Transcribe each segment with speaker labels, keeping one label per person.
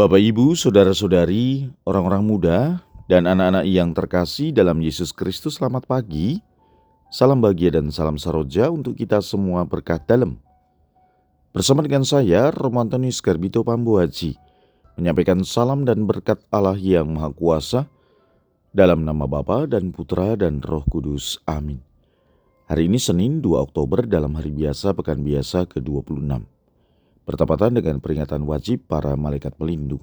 Speaker 1: Bapak, Ibu, saudara-saudari, orang-orang muda, dan anak-anak yang terkasih dalam Yesus Kristus, selamat pagi. Salam bahagia dan salam saroja untuk kita semua berkat dalam. Bersama dengan saya, Romantonius Garbito Pambu Haji, menyampaikan salam dan berkat Allah yang Maha Kuasa dalam nama Bapa dan Putra dan Roh Kudus. Amin. Hari ini Senin 2 Oktober dalam hari biasa pekan biasa ke-26 bertepatan dengan peringatan wajib para malaikat pelindung.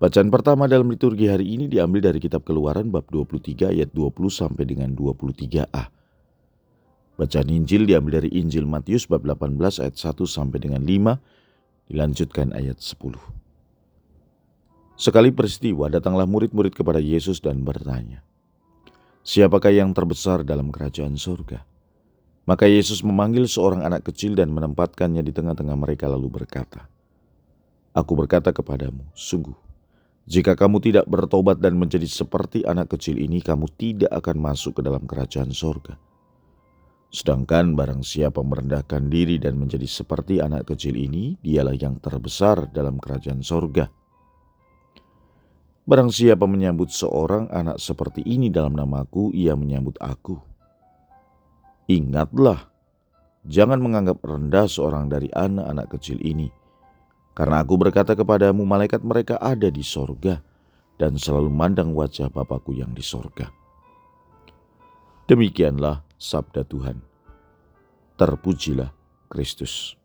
Speaker 1: Bacaan pertama dalam liturgi hari ini diambil dari kitab Keluaran bab 23 ayat 20 sampai dengan 23a. Bacaan Injil diambil dari Injil Matius bab 18 ayat 1 sampai dengan 5, dilanjutkan ayat 10. Sekali peristiwa datanglah murid-murid kepada Yesus dan bertanya, Siapakah yang terbesar dalam kerajaan surga? Maka Yesus memanggil seorang anak kecil dan menempatkannya di tengah-tengah mereka lalu berkata, Aku berkata kepadamu, sungguh, jika kamu tidak bertobat dan menjadi seperti anak kecil ini, kamu tidak akan masuk ke dalam kerajaan sorga. Sedangkan barang siapa merendahkan diri dan menjadi seperti anak kecil ini, dialah yang terbesar dalam kerajaan sorga. Barang siapa menyambut seorang anak seperti ini dalam namaku, ia menyambut aku. Ingatlah, jangan menganggap rendah seorang dari anak-anak kecil ini. Karena aku berkata kepadamu, malaikat mereka ada di sorga dan selalu mandang wajah Bapakku yang di sorga. Demikianlah sabda Tuhan. Terpujilah Kristus.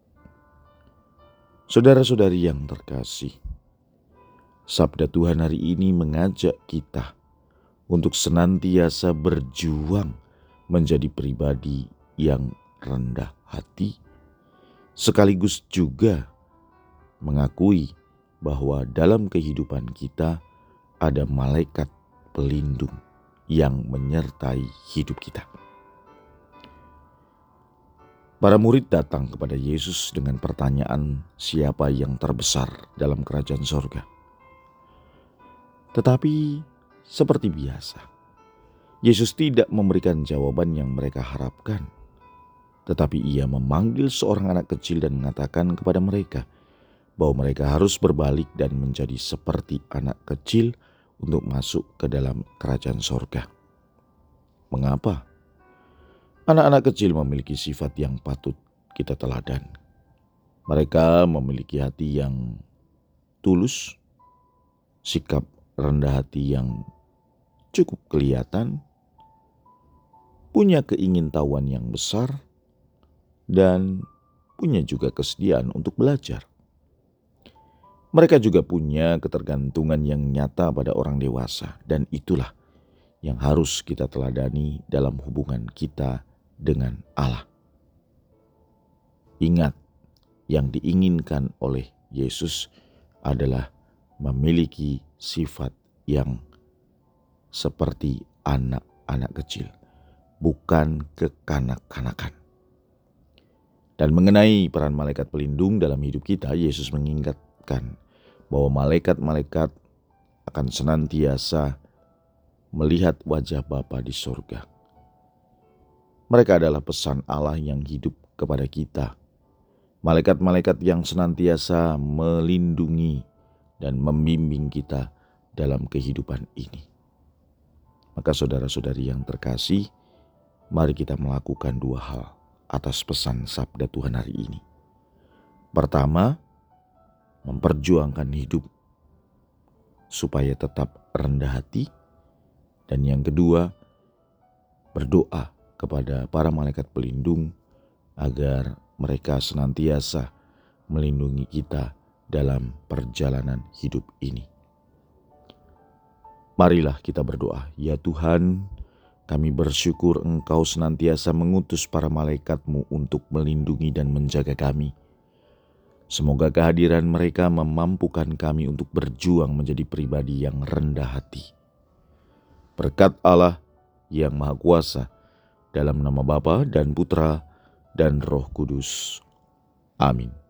Speaker 1: Saudara-saudari yang terkasih, sabda Tuhan hari ini mengajak kita untuk senantiasa berjuang menjadi pribadi yang rendah hati, sekaligus juga mengakui bahwa dalam kehidupan kita ada malaikat pelindung yang menyertai hidup kita. Para murid datang kepada Yesus dengan pertanyaan siapa yang terbesar dalam kerajaan sorga. Tetapi seperti biasa, Yesus tidak memberikan jawaban yang mereka harapkan, tetapi Ia memanggil seorang anak kecil dan mengatakan kepada mereka bahwa mereka harus berbalik dan menjadi seperti anak kecil untuk masuk ke dalam kerajaan sorga. Mengapa? Anak-anak kecil memiliki sifat yang patut kita teladan. Mereka memiliki hati yang tulus, sikap rendah hati yang cukup kelihatan, punya keingintahuan yang besar, dan punya juga kesediaan untuk belajar. Mereka juga punya ketergantungan yang nyata pada orang dewasa, dan itulah yang harus kita teladani dalam hubungan kita dengan Allah. Ingat, yang diinginkan oleh Yesus adalah memiliki sifat yang seperti anak-anak kecil bukan kekanak-kanakan. Dan mengenai peran malaikat pelindung dalam hidup kita, Yesus mengingatkan bahwa malaikat-malaikat akan senantiasa melihat wajah Bapa di sorga. Mereka adalah pesan Allah yang hidup kepada kita. Malaikat-malaikat yang senantiasa melindungi dan membimbing kita dalam kehidupan ini. Maka saudara-saudari yang terkasih, mari kita melakukan dua hal atas pesan sabda Tuhan hari ini. Pertama, memperjuangkan hidup supaya tetap rendah hati. Dan yang kedua, berdoa kepada para malaikat pelindung agar mereka senantiasa melindungi kita dalam perjalanan hidup ini. Marilah kita berdoa, ya Tuhan, kami bersyukur engkau senantiasa mengutus para malaikatmu untuk melindungi dan menjaga kami. Semoga kehadiran mereka memampukan kami untuk berjuang menjadi pribadi yang rendah hati. Berkat Allah yang Maha Kuasa, dalam nama Bapa dan Putra dan Roh Kudus. Amin.